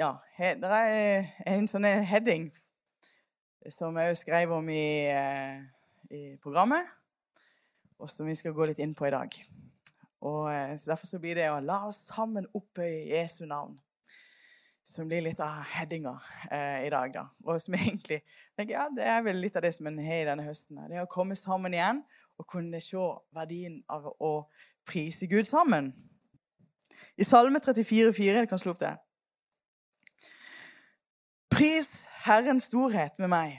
Ja, det er en sånn heading som jeg skrev om i, eh, i, programmet, og som vi skal gå litt inn på i dag. Og, eh, så Derfor så blir det å la oss sammen opphøye Jesu navn. Som blir litt av headinga eh, i dag. da. Og som egentlig tenker ja, Det er vel litt av det som en har i denne høsten. Det å komme sammen igjen og kunne se verdien av å prise Gud sammen. I Salme 34,4 kan slå opp det. Pris Herrens storhet med meg,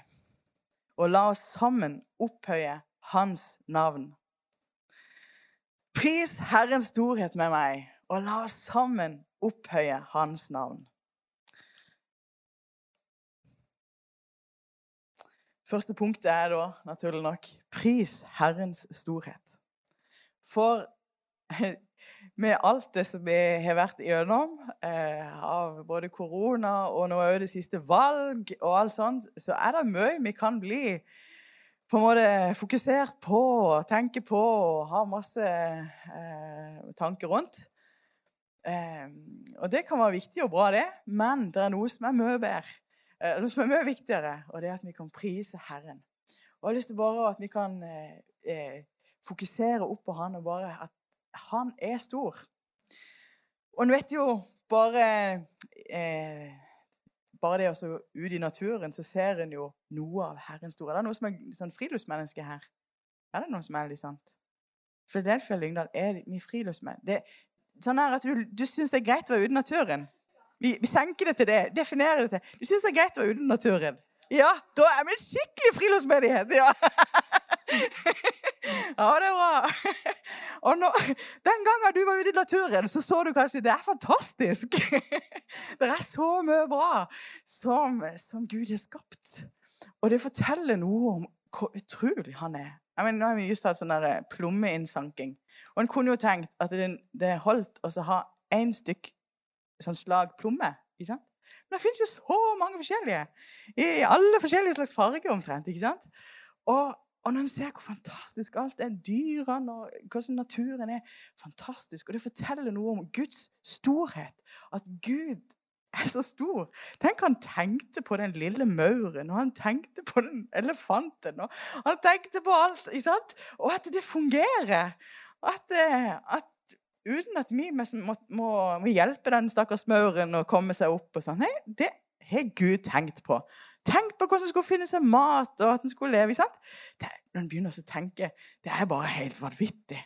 og la oss sammen opphøye Hans navn. Pris Herrens storhet med meg, og la oss sammen opphøye Hans navn. Første punktet er da naturlig nok pris Herrens storhet. For med alt det som vi har vært igjennom, eh, av både korona og nå òg det siste valg og alt sånt, så er det mye vi kan bli på en måte fokusert på tenke på og ha masse eh, tanker rundt. Eh, og det kan være viktig og bra, det, men det er noe som er mye bedre. Eh, noe som er mye viktigere, og det er at vi kan prise Herren. Og jeg har lyst til bare at vi kan eh, eh, fokusere opp på Han og bare at han er stor. Og en vet jo bare eh, Bare det å ut i naturen, så ser en jo noe av Herrens store. Det er noe som er sånn friluftsmenneske her. Er det noe som er litt sant? Philadelphia Lyngdal er vi friluftsmenn. Det, sånn her at Du, du syns det er greit å være ute i naturen. Vi, vi, senker det til det. Definerer det til. Du syns det er greit å være ute i naturen. Ja, da er vi en skikkelig friluftsmenighet! Ja. ja, det er bra. Og nå, Den gangen du var ute i naturen, så så du kanskje det er fantastisk. Det er så mye bra som, som Gud har skapt. Og det forteller noe om hvor utrolig han er. Jeg mener, nå har vi just hatt sånn eh, plommeinnsanking. Og en kunne jo tenkt at det, det holdt å ha én stykk sånn slag plomme. ikke sant? Men det fins jo så mange forskjellige. I alle forskjellige slags farger omtrent. ikke sant? Og og når en ser hvor fantastisk alt er, dyrene og hvordan naturen er fantastisk, og det forteller noe om Guds storhet, at Gud er så stor. Tenk han tenkte på den lille mauren, og han tenkte på den elefanten, og han tenkte på alt. ikke sant? Og at det fungerer. At, eh, at uten at vi må, må, må hjelpe den stakkars mauren å komme seg opp og sånn. Nei, det har Gud tenkt på. Tenk på hvordan det skulle finne seg mat, og at en skulle leve. sant? Det, når en begynner å tenke, det er bare helt vanvittig.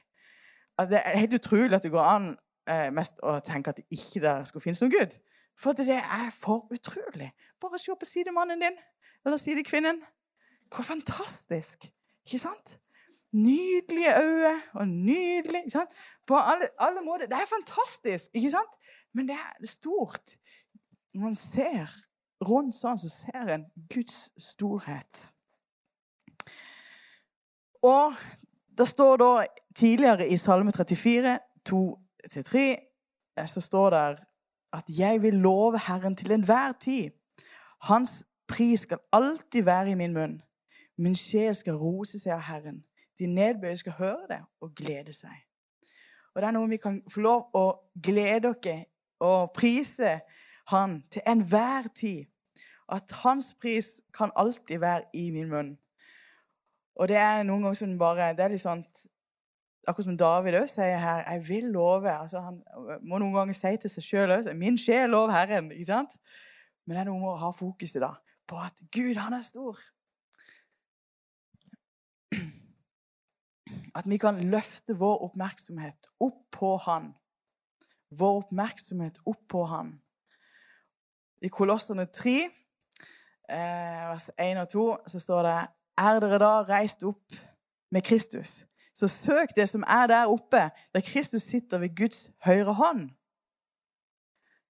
Det er helt utrolig at det går an eh, mest å tenke at det ikke der skulle finnes noen Gud. For det er for utrolig. Bare se på sidemannen din, eller sidekvinnen. Hvor fantastisk! Ikke sant? Nydelige øyne og nydelig ikke sant? På alle, alle måter. Det er fantastisk, ikke sant? Men det er stort. Man ser rundt sånn så ser en Guds storhet. Og det står da tidligere i Salme 34, 2-3, eh, så står det at 'jeg vil love Herren til enhver tid'. Hans pris skal alltid være i min munn. Min sjel skal rose seg av Herren. De nedbøyde skal høre det og glede seg. Og Det er noe vi kan få lov å glede oss og prise Han til enhver tid at hans pris kan alltid være i min munn. Og det er noen ganger som bare det er litt sånn, Akkurat som David også sier her 'Jeg vil love'. Altså, han må noen ganger si til seg sjøl òg 'Min sjel lov Herren'. ikke sant? Men det er noe med å ha fokuset da, på at Gud, han er stor. At vi kan løfte vår oppmerksomhet opp på Han. Vår oppmerksomhet opp på Han. I Kolossene 3 eh, vers 1 og 2, så står det Er dere da reist opp med Kristus? Så søk det som er der oppe, der Kristus sitter ved Guds høyre hånd.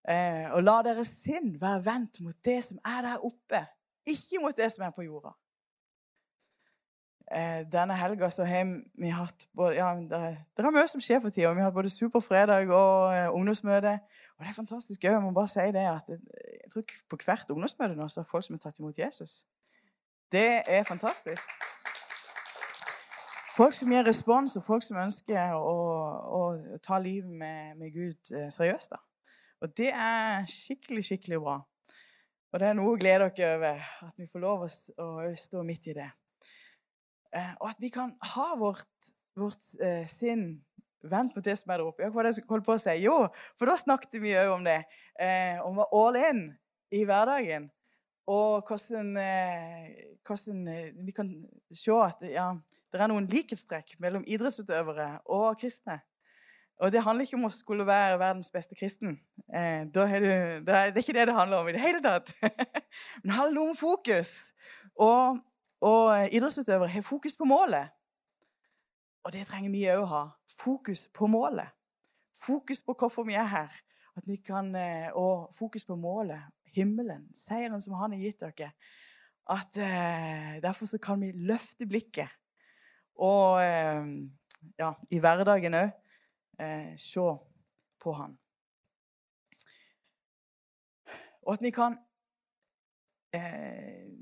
Eh, og la deres sinn være vendt mot det som er der oppe, ikke mot det som er på jorda. Eh, denne helga så har vi hatt både, ja, det, er, mye som skjer for tida. Vi har hatt både Superfredag og eh, ungdomsmøte. Og det er fantastisk gøy. Jeg må bare si det at jeg tror på hvert ungdomsmøte nå så er folk som har tatt imot Jesus. Det er fantastisk. folk som gir respons, og folk som ønsker å, å ta livet med, med Gud eh, seriøst. da. Og det er skikkelig, skikkelig bra. Og det er noe å glede dere over, at vi får lov å, å stå midt i det. Eh, og at vi kan ha vårt, vårt eh, sinn vendt mot det som er der oppe. Hva var det jeg holdt på å si? Jo, for da snakket vi òg om det. Eh, om å all in i hverdagen. Og hvordan, hvordan vi kan se at ja, det er noen likhetstrekk mellom idrettsutøvere og kristne. Og det handler ikke om å skulle være verdens beste kristen. Eh, du, det er ikke det det handler om i det hele tatt. Men det handler om fokus. Og, og idrettsutøvere har fokus på målet. Og det trenger vi òg å ha. Fokus på målet. Fokus på hvorfor vi er her. Kan, eh, og fokus på målet. Himmelen. Seieren som han har gitt dere. At eh, Derfor så kan vi løfte blikket og eh, ja, i hverdagen òg eh, se på han. Og at vi kan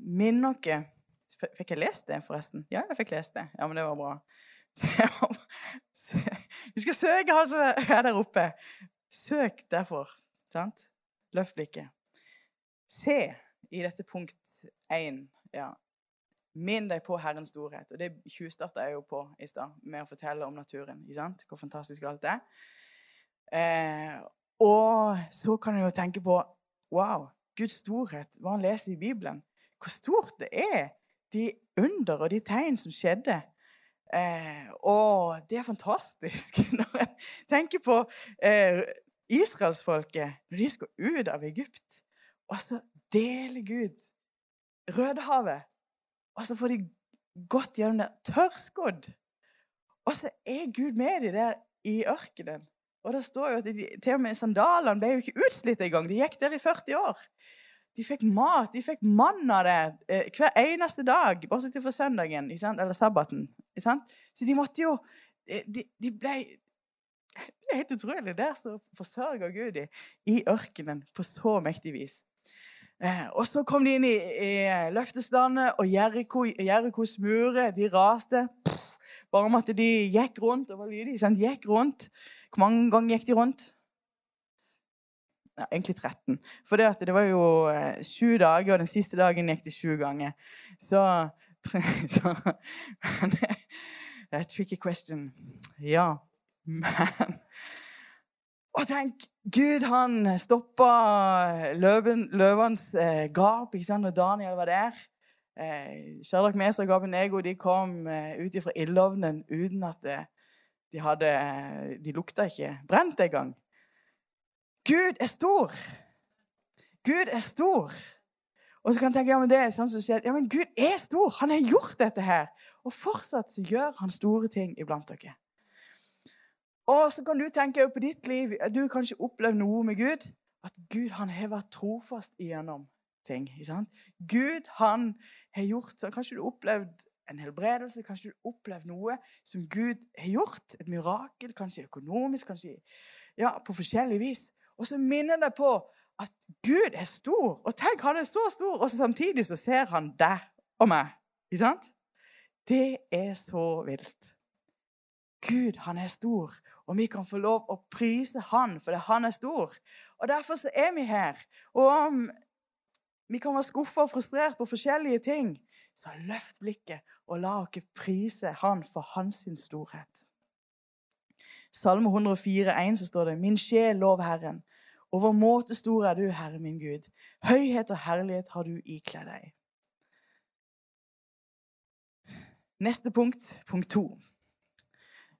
minne oss Fikk jeg lest det, forresten? Ja, jeg fikk lest det. Ja, men det var bra. Vi skal søke han som er der oppe. Søk derfor. Sant? Løft blikket. Se i dette punkt 1. Ja. Minn deg på Herrens storhet. Og det tjuvstarta jeg jo på i stad, med å fortelle om naturen. ikke sant? Hvor fantastisk alt er. Eh, og så kan du jo tenke på wow, Guds storhet, hva han leser i Bibelen. Hvor stort det er, de under og de tegn som skjedde. Eh, og det er fantastisk når en tenker på eh, israelsfolket når de skal ut av Egypt. Og så deler Gud Rødehavet og så får de gått gjennom det tørrskodd. Og så er Gud med dem der i ørkenen. Og det står jo at de, til og med sandalene ble jo ikke utslitt engang. De gikk der i 40 år. De fikk mat, de fikk mann av det eh, hver eneste dag, bortsett fra søndagen eller sabbaten. Så de måtte jo eh, De, de ble Det er helt utrolig. Der så forsørger Gud dem i ørkenen på så mektig vis. Eh, og så kom de inn i, i løfteslandet, og Jerikos murer de raste. Pff, bare om at de gikk rundt. og var sant? Gikk rundt. Hvor mange ganger gikk de rundt? Ja, egentlig 13. For det, det var jo eh, sju dager, og den siste dagen gikk det sju ganger. Så, så Det er et tricky question. Ja. Men og tenk, Gud han stoppa løven, løvens eh, gap ikke sant, når Daniel var der. Eh, Sherlock Mesach og Ego, de kom eh, ut fra ildovnen uten at det, de hadde eh, De lukta ikke brent engang. Gud er stor! Gud er stor! Og så kan jeg tenke, ja, men det er sånn som skjer. Ja, men Gud er stor! Han har gjort dette her! Og fortsatt så gjør han store ting iblant dere. Og så kan du tenke på ditt liv. Du har kanskje opplevd noe med Gud. At Gud han har vært trofast igjennom ting. Ikke sant? Gud han har gjort så Kanskje du har opplevd en helbredelse, kanskje du har opplevd noe som Gud har gjort. Et mirakel, kanskje økonomisk, kanskje ja, på forskjellig vis. Og så minner det på at Gud er stor. Og tenk, han er så stor, og så samtidig så ser han deg og meg. Ikke sant? Det er så vilt. Gud, han er stor, og vi kan få lov å prise han fordi han er stor. Og Derfor så er vi her. Og om vi kan være skuffa og frustrert på forskjellige ting, så løft blikket og la oss prise han for hans storhet. Salme 104, 1, så står det Min sjel, lov Herren. Over måte stor er du, Herre min Gud. Høyhet og herlighet har du ikledd deg. Neste punkt, punkt to.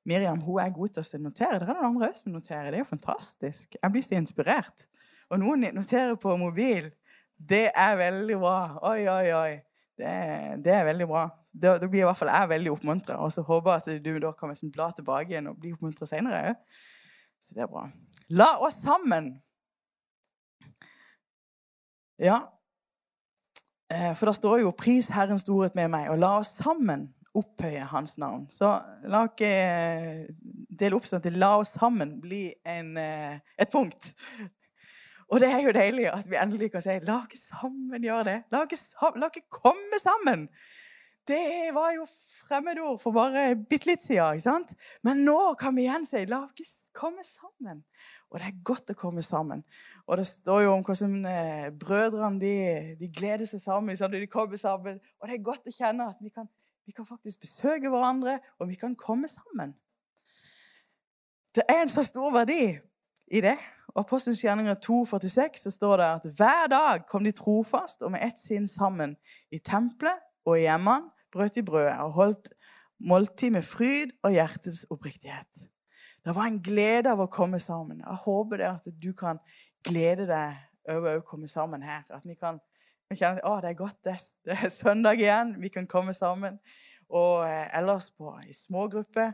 Miriam hun er god til å notere. Det er noen andre som noterer. Det er jo fantastisk. Jeg blir så inspirert. Og noen noterer på mobil. Det er veldig bra. Oi, oi, oi. Det, det er veldig bra. Da, da, blir i hvert fall jeg veldig oppmuntra. Og så håper jeg at du da kan liksom bla tilbake igjen og bli oppmuntra senere. Så det er bra. La oss sammen Ja. Eh, for da står jo 'Pris Herrens storhet med meg', og la oss sammen opphøye hans navn. Så la oss eh, dele opp sånn at la oss sammen bli en, eh, et punkt. Og det er jo deilig at vi endelig kan si la oss sammen gjøre det. La oss, la oss komme sammen. Det var jo fremmedord for bare bitte litt siden. ikke sant? Men nå kan vi igjen si la oss komme sammen. Og det er godt å komme sammen. Og det står jo om hvordan eh, brødrene de, de, gleder seg sammen. Sånn, de kommer sammen. Og det er godt å kjenne at vi kan, vi kan faktisk besøke hverandre, og vi kan komme sammen. Det er en så stor verdi i det. Og Apostelens gjerninger 2,46 så står det at hver dag kom de trofast og med ett sinn sammen i tempelet og hjemme brøt de brødet og holdt måltid med fryd og hjertets oppriktighet. Det var en glede av å komme sammen. Jeg håper det at du kan glede deg over å komme sammen her. At vi kan kjenne at det er godt, det er, søndag igjen, vi kan komme sammen. Og eh, ellers på, i smågrupper.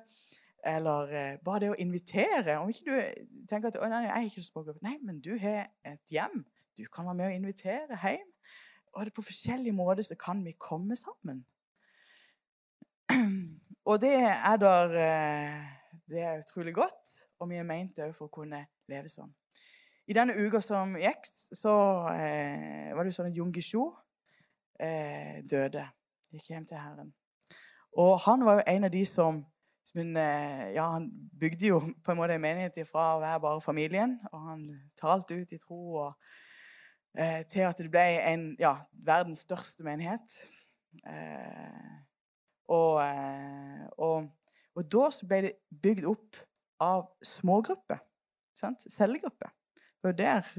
Eller eh, bare det å invitere. Om ikke du tenker at nei, jeg er ikke smågruppe. Nei, men du har et hjem. Du kan være med og invitere hjem. Og det på forskjellige måter så kan vi komme sammen. Og det er der eh, Det er utrolig godt, og vi er ment òg for å kunne leve sånn. I denne uka som gikk, så eh, var det jo sånn at Jung Shu eh, døde. Gikk hjem til Herren. Og han var jo en av de som som eh, ja, han bygde jo på en måte en menighet fra å være bare familien. Og han talte ut i tro og, eh, til at det ble en, ja, verdens største menighet. Eh, og, eh, og, og, da ble det bygd opp av smågrupper. Cellegrupper. Eh,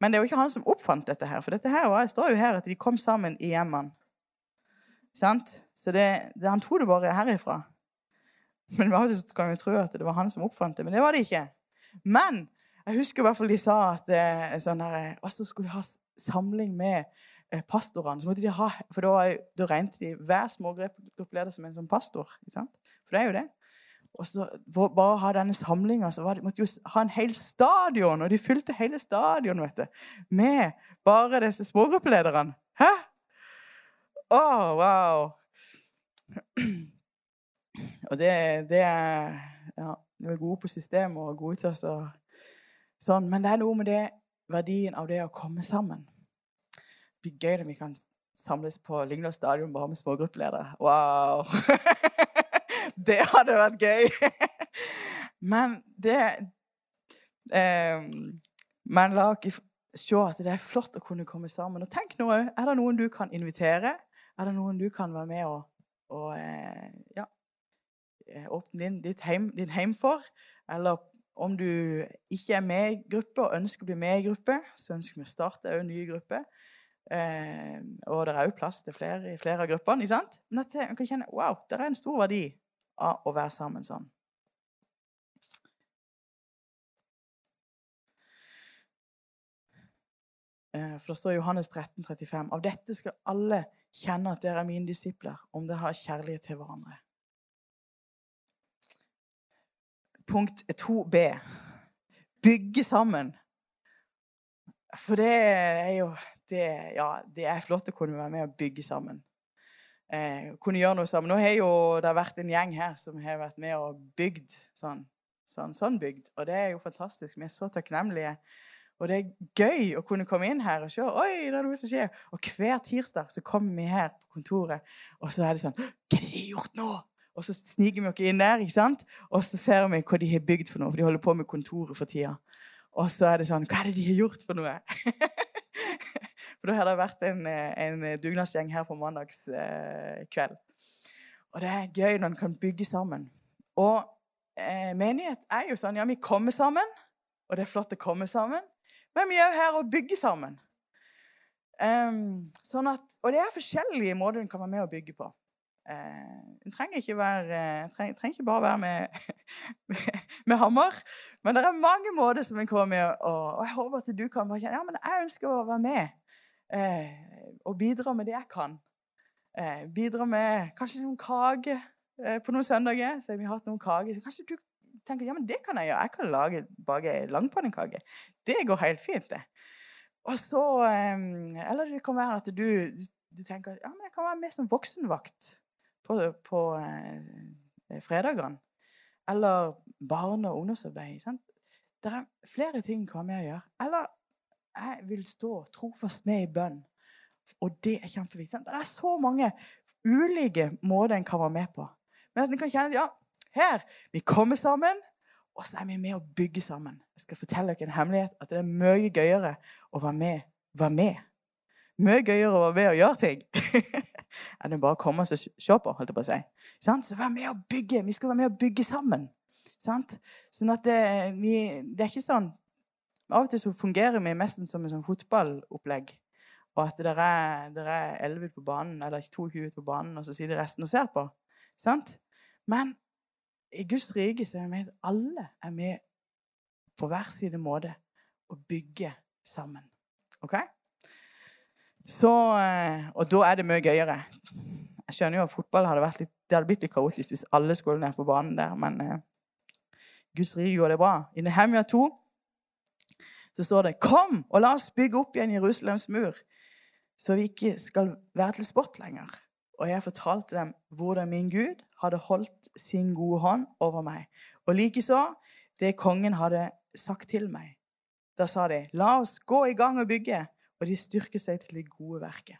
men det er jo ikke han som oppfant dette her. For dette her var, står jo her at de kom sammen i hjemmene. Så det, det, han tok det bare herifra. Men av kan vi tro at det var han som oppfant det, men det var det ikke. Men jeg husker i hvert fall de sa at eh, sånn her, også skulle de ha samling med eh, pastorene. så måtte de ha, For da, da regnet de hver smågruppleder som en sånn pastor. ikke sant? For det er jo det. Og så for bare å ha denne samlinga, så måtte jo ha en hel stadion, og de fylte hele stadion vet du, med bare disse smågruppelederne. Hæ? Å, oh, wow! Og det, det er Ja, vi er gode på systemet og gode til å sånn. Men det er noe med det, verdien av det å komme sammen. Det blir gøy om vi kan samles på Lyngdal stadion bare med smågruppeledere. Wow! det hadde vært gøy! Men det eh, Men la oss se at det er flott å kunne komme sammen. Og tenk nå òg, er det noen du kan invitere? Er det noen du kan være med og, og eh, ja, Eh, åpne din, ditt heim, din heim for. Eller om du ikke er med i gruppe og ønsker å bli med i gruppe, så ønsker vi å starte en ny gruppe. Eh, og det er òg plass til flere i flere av gruppene. ikke sant? Men at man kan kjenne wow, det er en stor verdi av å være sammen sånn. Eh, for det står Johannes 13, 35, Av dette skal alle kjenne at dere er mine disipler, om dere har kjærlighet til hverandre. Punkt 2b. Bygge sammen. For det er jo det, ja, det er flott å kunne være med og bygge sammen. Eh, kunne gjøre noe sammen. Nå har jo det vært en gjeng her som har vært med og bygd sånn. Sånn, sånn bygd. Og det er jo fantastisk. Vi er så takknemlige. Og det er gøy å kunne komme inn her og se oi, det er noe som skjer. Og hver tirsdag så kommer vi her på kontoret, og så er det sånn Hva har de gjort nå? Og så sniker vi oss inn der, ikke sant? og så ser vi hva de har bygd for noe. For de holder på med kontoret for tida. Og så er det sånn Hva er det de har gjort for noe? for da har det vært en, en dugnadsgjeng her på mandagskveld. Og det er gøy når en kan bygge sammen. Og eh, menighet er jo sånn Ja, vi kommer sammen, og det er flott å komme sammen. Men vi er jo her og bygger sammen. Um, sånn at, og det er forskjellige måter en kan være med å bygge på. En eh, trenger ikke, være, eh, treng, trenger ikke bare være med, med, med, hammer. Men det er mange måter som en kommer med. Og, jeg håper at du kan bare kjenne ja, men jeg ønsker å være med eh, og bidra med det jeg kan. Eh, bidra med kanskje noen kake eh, på noen søndager. Så vi har hatt noen kaker. Så kanskje du tenker ja, men det kan jeg gjøre. Jeg kan lage bake langpannekake. Det går helt fint, det. Og så eh, Eller det kan være at du, du tenker ja, men jeg kan være med som voksenvakt på, på eh, fredagene. Eller barne- og ungdomsarbeid. Sant? Det er flere ting hva vi gjør. Eller jeg vil stå trofast med i bønn. Og det er kjempeviktig. Det er så mange ulike måter en kan være med på. Men at en kan kjenne ja, her vi kommer sammen, og så er vi med å bygge sammen. Jeg skal fortelle dere en hemmelighet, at det er mye gøyere å være med. Være med. Mye gøyere å være med og gjøre ting enn å bare komme og se på. holdt jeg på å si. Så vær med og bygge. Vi skal være med og bygge sammen. Sant? Sånn at det, vi, det er ikke sånn Av og til så fungerer vi mest som en sånn fotballopplegg. Og at det er, det 11 på banen, eller 22 på banen, og så sitter resten og ser på. Sant? Men i Guds rike så er vi med alle er med på hver sin måte å bygge sammen. OK? Så, eh, og da er det mye gøyere. Jeg skjønner jo at fotball hadde, litt, det hadde blitt litt kaotisk hvis alle skulle ned på banen der, men eh, Guds rike går det bra. I Nehemia 2 så står det Kom, og la oss bygge opp igjen Jerusalems mur, så vi ikke skal være til spott lenger. Og jeg fortalte dem hvordan min Gud hadde holdt sin gode hånd over meg. Og likeså det kongen hadde sagt til meg. Da sa de, la oss gå i gang og bygge. Og de styrker seg til det gode verket.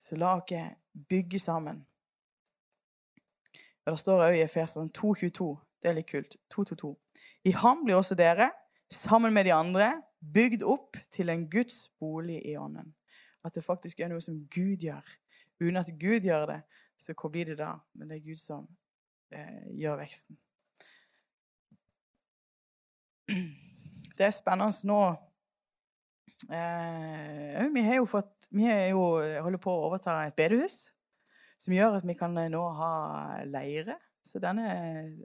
Så la oss bygge sammen. Og Det står òg i Efeseren 2,22. Det er litt kult. 2,22. I ham blir også dere, sammen med de andre, bygd opp til en Guds bolig i ånden. At det faktisk er noe som Gud gjør. Uten at Gud gjør det, så hvor blir det da? Men det er Gud som eh, gjør veksten. Det er spennende nå eh, Vi har jo fått Vi jo holder på å overta et bedehus som gjør at vi kan eh, nå ha leire. Så denne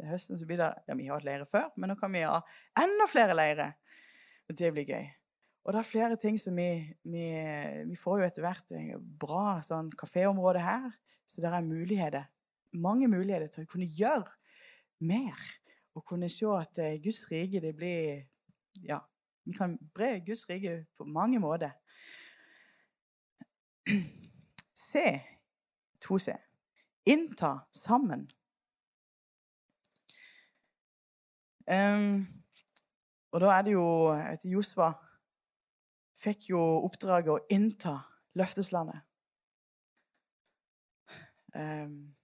høsten så blir det Ja, vi har hatt leire før, men nå kan vi ha enda flere leire. Og det blir gøy. Og det er flere ting som vi Vi, vi får jo etter hvert bra sånn kaféområde her, så det er muligheter. Mange muligheter til å kunne gjøre mer. Og kunne se at eh, Guds rike, det blir Ja, vi kan bre Guds rike på mange måter. Se 2C. Innta sammen. Um, og da er det jo at Josva fikk jo oppdraget å innta løfteslandet. Um,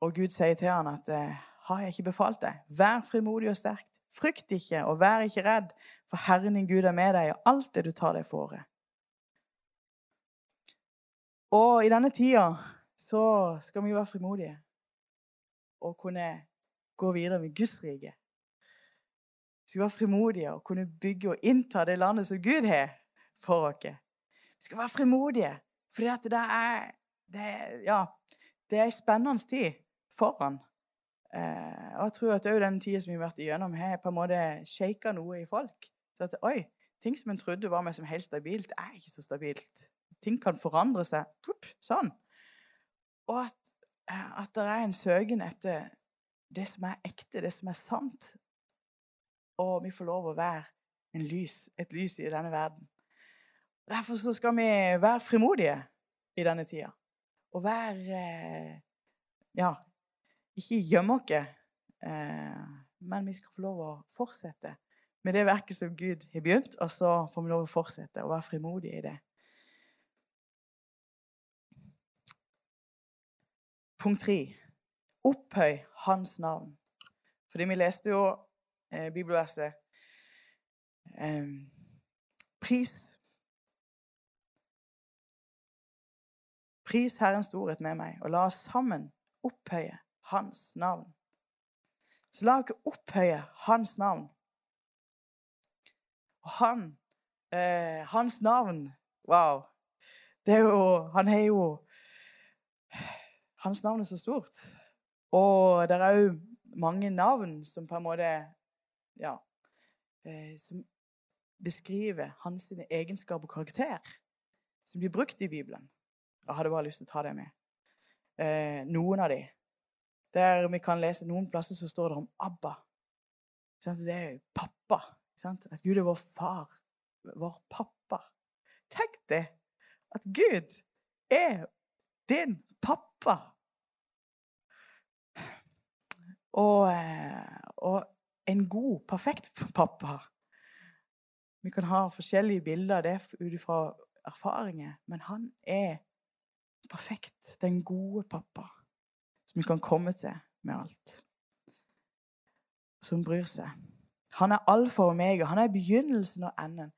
og Gud sier til han at eh, har jeg ikke befalt deg? Vær frimodig og sterkt. Frykt ikke, og vær ikke redd, for Herren din Gud er med deg og alt det du tar deg fore. Og i denne tida så skal vi være frimodige og kunne gå videre med Guds rike. Vi skal være frimodige og kunne bygge og innta det landet som Gud har for oss. Vi skal være frimodige, for det er, det, ja, det er en spennende tid foran. Eh, og jeg tror at òg den tida som vi har vært igjennom, har på en måte shaka noe i folk. Så at, oi, Ting som en trodde var meg som helt stabilt, er ikke så stabilt. Ting kan forandre seg. Pup, sånn. Og at, eh, at det er en søken etter det som er ekte, det som er sant. Og vi får lov å være lys, et lys i denne verden. Derfor skal vi være frimodige i denne tida. Og være eh, Ja, ikke gjemme oss, eh, men vi skal få lov å fortsette med det verket som Gud har begynt, og så får vi lov å fortsette å være frimodige i det. Punkt tre opphøy hans navn. Fordi vi leste jo eh, bibelverset eh, Pris Pris Herrens storhet med meg, og la oss sammen opphøye Hans navn. Så la oss opphøye Hans navn. Og han, eh, Hans navn Wow. Det er jo Han har jo hans navn er så stort. Og det er òg mange navn som på en måte Ja. Eh, som beskriver hans egenskap og karakter. Som blir brukt i Bibelen. Jeg hadde bare lyst til å ta det med. Eh, noen av de. Der vi kan lese noen plasser så står det om Abba. Det er pappa. At Gud er vår far. Vår pappa. Tenk det! At Gud er din pappa. Og, eh, og, en god, perfekt pappa. Vi kan ha forskjellige bilder av det ut ifra erfaringer, men han er perfekt. Den gode pappa som vi kan komme til med alt. Som bryr seg. Han er alfa og omega. Han er begynnelsen og enden.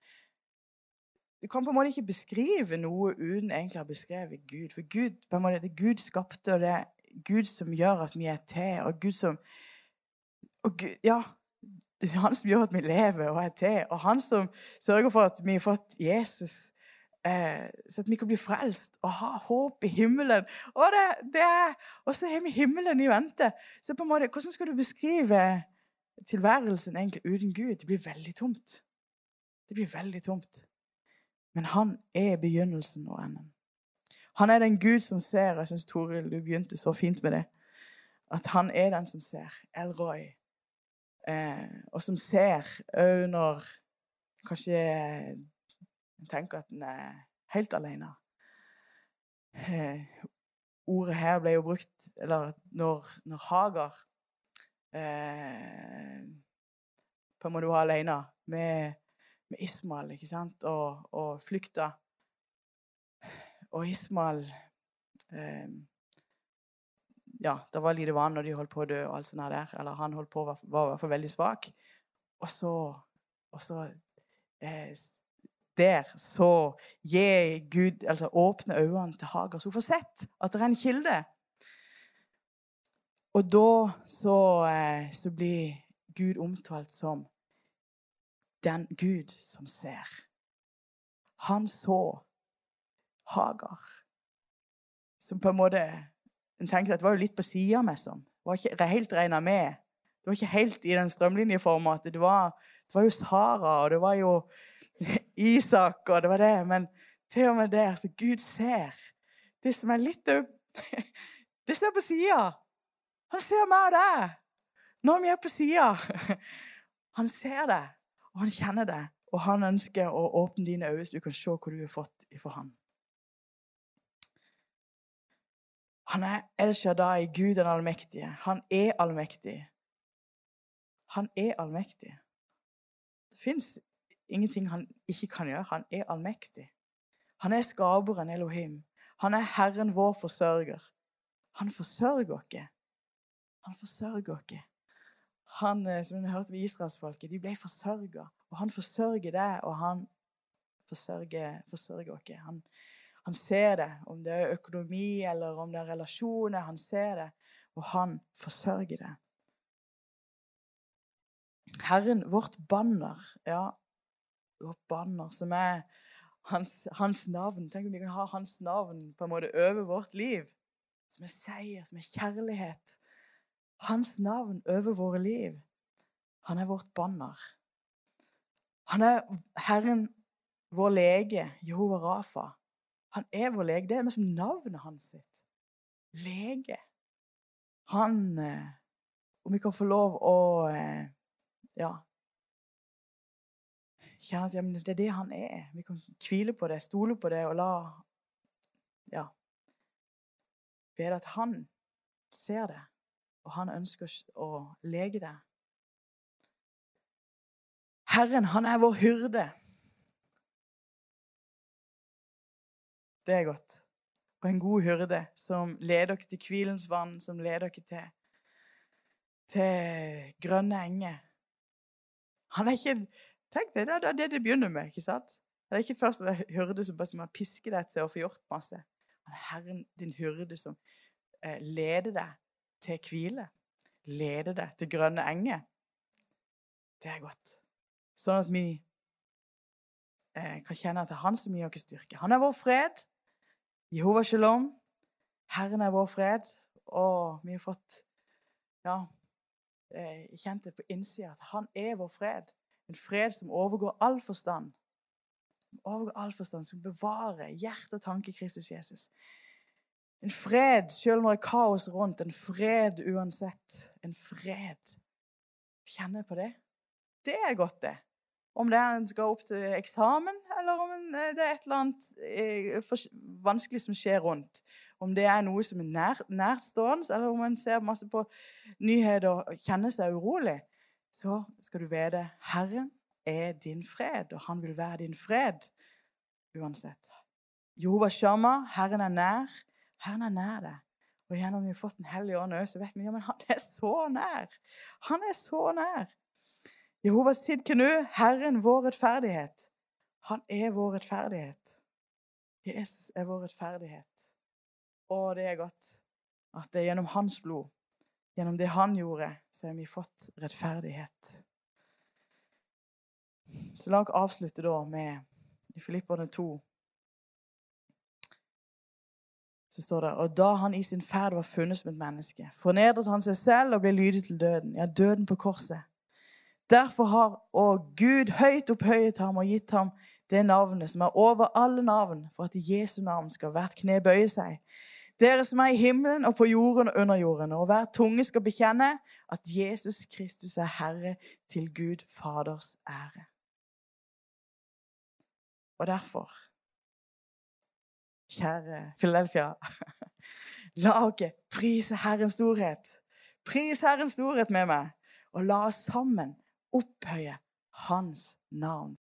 Du kan på en måte ikke beskrive noe uten egentlig å ha beskrevet Gud. For Gud, på en måte, det Gud skapte, og det er Gud som gjør at vi er til. Og Gud som og Gud, Ja, det er han som gjør at vi lever og er til. Og han som sørger for at vi har fått Jesus eh, så at vi kan bli frelst og ha håp i himmelen. Og, det, det og så har vi himmelen i vente. Så på en måte, Hvordan skal du beskrive tilværelsen egentlig uten Gud? Det blir veldig tomt. Det blir veldig tomt. Men han er begynnelsen og enden. Han er den Gud som ser. Jeg syns Toril, du begynte så fint med det. At han er den som ser. El Roy. Eh, og som ser òg når kanskje en tenker at en er helt alene. Eh, ordet her ble jo brukt Eller når, når Hagar eh, på en måte var alene med, med Ismael ikke sant? Og, og flykta. Og Ismael eh, Ja, det var lite vann, og de holdt på å dø, og alt sånt der. Eller han holdt på, var, var i hvert fall veldig svak. Og så, og så eh, der så gir Gud, altså åpne øynene til Hagar, så hun får sett at det er en kilde. Og da så, eh, så blir Gud omtalt som den Gud som ser. Han så Hagar. Som på en måte En tenkte at det var jo litt på sida meg. Sånn. Det var ikke helt regna med. Det var ikke helt i den strømlinjeforma det var, det var jo Sara, og det var jo Isak, og det var det. Men til og med der så Gud ser det som er litt Det ser på sida. Han ser meg og deg når vi er på sida. Han ser det, og han kjenner det. Og han ønsker å åpne dine øyne så du kan se hva du har fått ifra ham. Han er El Shaddai, Gud den allmektige. Han er allmektig. Han er allmektig. Det fins ingenting han ikke kan gjøre. Han er allmektig. Han er skaperen Elohim. Han er Herren vår forsørger. Han forsørger oss. Han forsørger oss. Han, eh, som vi hørte ved israelsfolket, de ble forsørga. Og han forsørger det, og han forsørger, forsørger oss. Han, han ser det, om det er økonomi eller om det er relasjoner. Han ser det, og han forsørger det. Herren, vårt banner, ja, banner, som er hans, hans, navn. Tenk om vi kan ha hans navn på en måte over vårt liv. Som er seier, som er kjærlighet. Hans navn over våre liv. Han er vårt banner. Han er Herren, vår lege, Jehova Rafa. Han er vår lege. Det er liksom navnet hans sitt. Lege. Han eh, Om vi kan få lov å eh, ja, kjenne at men det er det han er. Vi kan hvile på det, stole på det og la Ja. Vite at han ser det, og han ønsker å lege det. Herren, han er vår hyrde. Det er godt. Og en god hyrde som leder dere til hvilens vann, som leder dere til, til grønne enger. Han er ikke Tenk deg, Det er det det begynner med. ikke sant? Det er ikke først en hyrde som bare pisker piske deg til å få gjort masse. Det er Herren din hyrde som eh, leder deg til hvile. Leder deg til grønne enger. Det er godt. Sånn at vi eh, kan kjenne at det er Han som gir oss styrke. Han er vår fred. Jehova shalom. Herren er vår fred. Og vi har fått ja, eh, kjent det på innsida at han er vår fred. En fred som overgår all forstand. Som overgår all forstand, som bevarer hjerte og tanke i Kristus Jesus. En fred selv når det er kaos rundt. En fred uansett. En fred. Kjenner på det? Det er godt, det. Om det er en skal opp til eksamen, eller om det er et eller annet eh, vanskelig som skjer rundt. Om det er noe som er nær, nærstående, eller om en ser masse på nyheter og kjenner seg urolig så skal du vite Herren er din fred, og han vil være din fred. uansett. Jehova Shama, Herren er nær. Herren er nær deg. Og gjennom vi har fått Den hellige ånd òg, så vet vi ja, men han er så nær. Han er så nær. Jehovas Sidkenu, Herren vår rettferdighet. Han er vår rettferdighet. Jesus er vår rettferdighet. Å, det er godt at det er gjennom hans blod, gjennom det han gjorde, så har vi fått rettferdighet. Så la oss avslutte da med i Filipperne 2 så står det Og da han i sin ferd var funnet som et menneske, fornedret han seg selv og ble lydig til døden, ja, døden på korset. Derfor har og Gud høyt opphøyet ham og gitt ham det navnet som er over alle navn, for at i Jesu navn skal hvert kne bøye seg. Dere som er i himmelen og på jorden og under jorden, og hver tunge skal bekjenne at Jesus Kristus er Herre til Gud Faders ære. Og derfor Kjære Philadelphia. La oss prise Herrens storhet. Pris Herrens storhet med meg, og la oss sammen opphøye Hans navn.